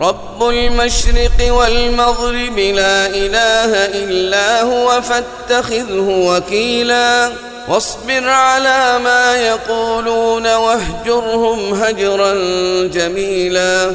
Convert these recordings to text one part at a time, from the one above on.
رب المشرق والمغرب لا إله إلا هو فاتخذه وكيلا واصبر على ما يقولون واهجرهم هجرا جميلا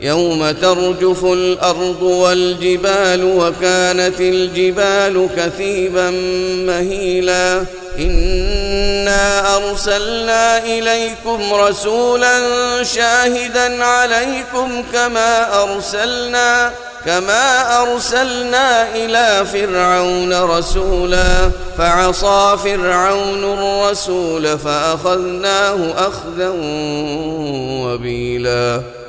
يوم ترجف الأرض والجبال وكانت الجبال كثيبا مهيلا. إنا أرسلنا إليكم رسولا شاهدا عليكم كما أرسلنا كما أرسلنا إلى فرعون رسولا. فعصى فرعون الرسول فأخذناه أخذا وبيلا.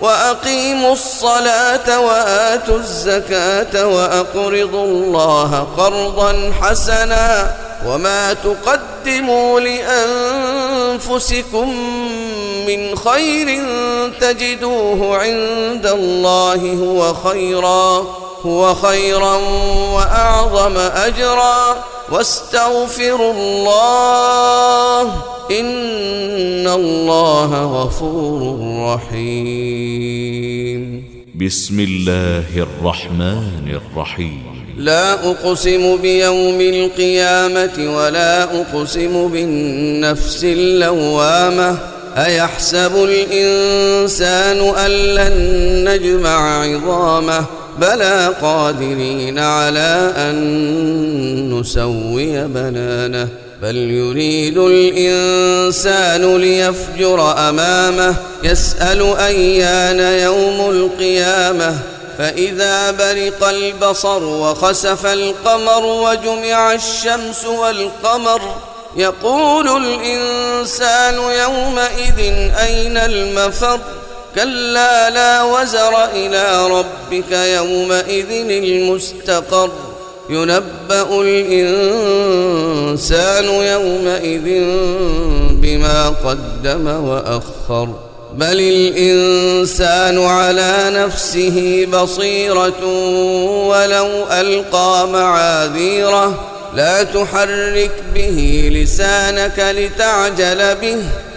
وأقيموا الصلاة وآتوا الزكاة وأقرضوا الله قرضا حسنا وما تقدموا لأنفسكم من خير تجدوه عند الله هو خيرا هو خيرا وأعظم أجرا واستغفروا الله إن الله غفور رحيم. بسم الله الرحمن الرحيم. لا أقسم بيوم القيامة ولا أقسم بالنفس اللوامة. أيحسب الإنسان أن لن نجمع عظامه؟ بلى قادرين على أن نسوي بنانه بل يريد الإنسان ليفجر أمامه يسأل أيان يوم القيامة. فإذا برق البصر وخسف القمر وجمع الشمس والقمر يقول الإنسان يومئذ أين المفر؟ كلا لا وزر إلى ربك يومئذ المستقر. ينبأ الإنسان يومئذ بما قدم وأخر. بل الإنسان على نفسه بصيرة ولو ألقى معاذيره. لا تحرك به لسانك لتعجل به.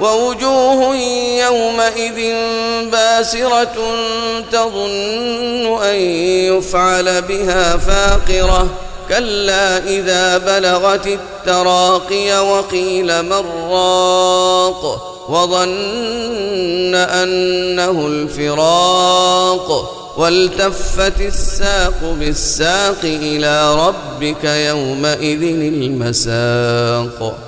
ووجوه يومئذ باسرة تظن أن يفعل بها فاقرة. كلا إذا بلغت التراقي وقيل من راق وظن أنه الفراق. والتفت الساق بالساق إلى ربك يومئذ المساق.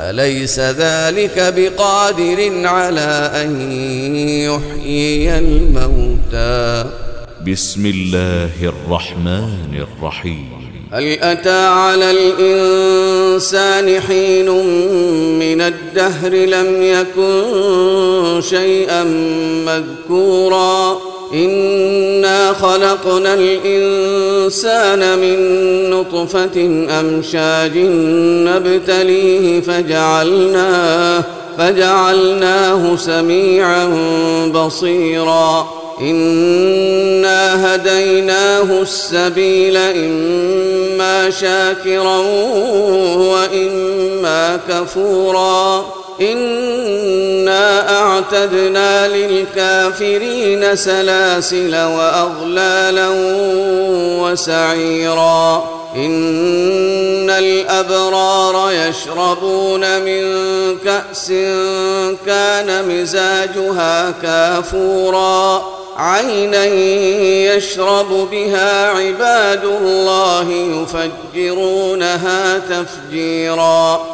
أليس ذلك بقادر على أن يحيي الموتى؟ بسم الله الرحمن الرحيم. هل أتى على الإنسان حين من الدهر لم يكن شيئا مذكورا؟ إنا خلقنا الإنسان من نطفة أمشاج نبتليه فجعلناه فجعلناه سميعا بصيرا. إنا هديناه السبيل إما شاكرا وإما كفورا. إنا أعتدنا للكافرين سلاسل وأغلالا وسعيرا. إن الأبرار يشربون من كأس كان مزاجها كافورا. عينا يشرب بها عباد الله يفجرونها تفجيرا.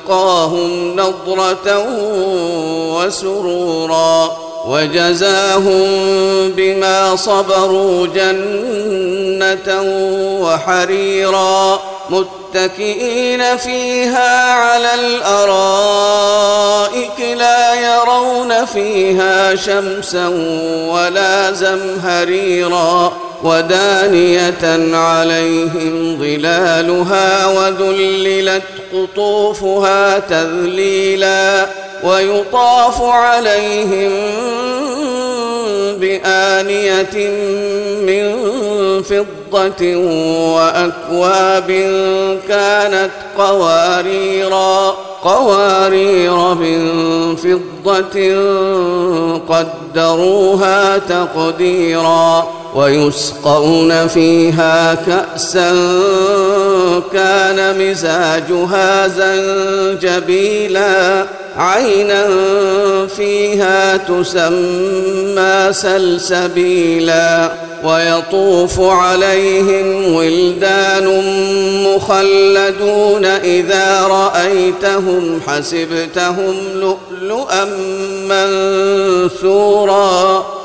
ولقاهم نضره وسرورا وجزاهم بما صبروا جنه وحريرا متكئين فيها على الارائك لا يرون فيها شمسا ولا زمهريرا ودانيه عليهم ظلالها وذللت قطوفها تذليلا ويطاف عليهم بآنية من فضة وأكواب كانت قواريرا قوارير من فضة قدروها تقديرا ويسقون فيها كأسا كان مزاجها زنجبيلا. عينا فيها تسمى سلسبيلا. ويطوف عليهم ولدان مخلدون إذا رأيتهم حسبتهم لؤلؤا منثورا.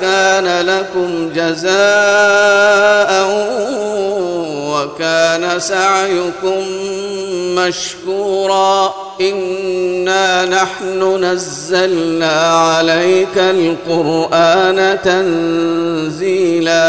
كان لكم جزاء وكان سعيكم مشكورا. إنا نحن نزلنا عليك القرآن تنزيلا.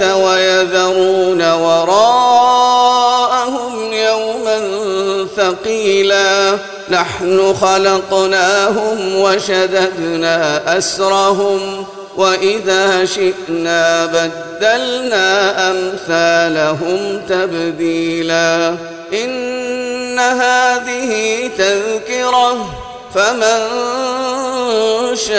ويذرون وراءهم يوما ثقيلا. نحن خلقناهم وشددنا أسرهم وإذا شئنا بدلنا أمثالهم تبديلا. إن هذه تذكرة فمن شاء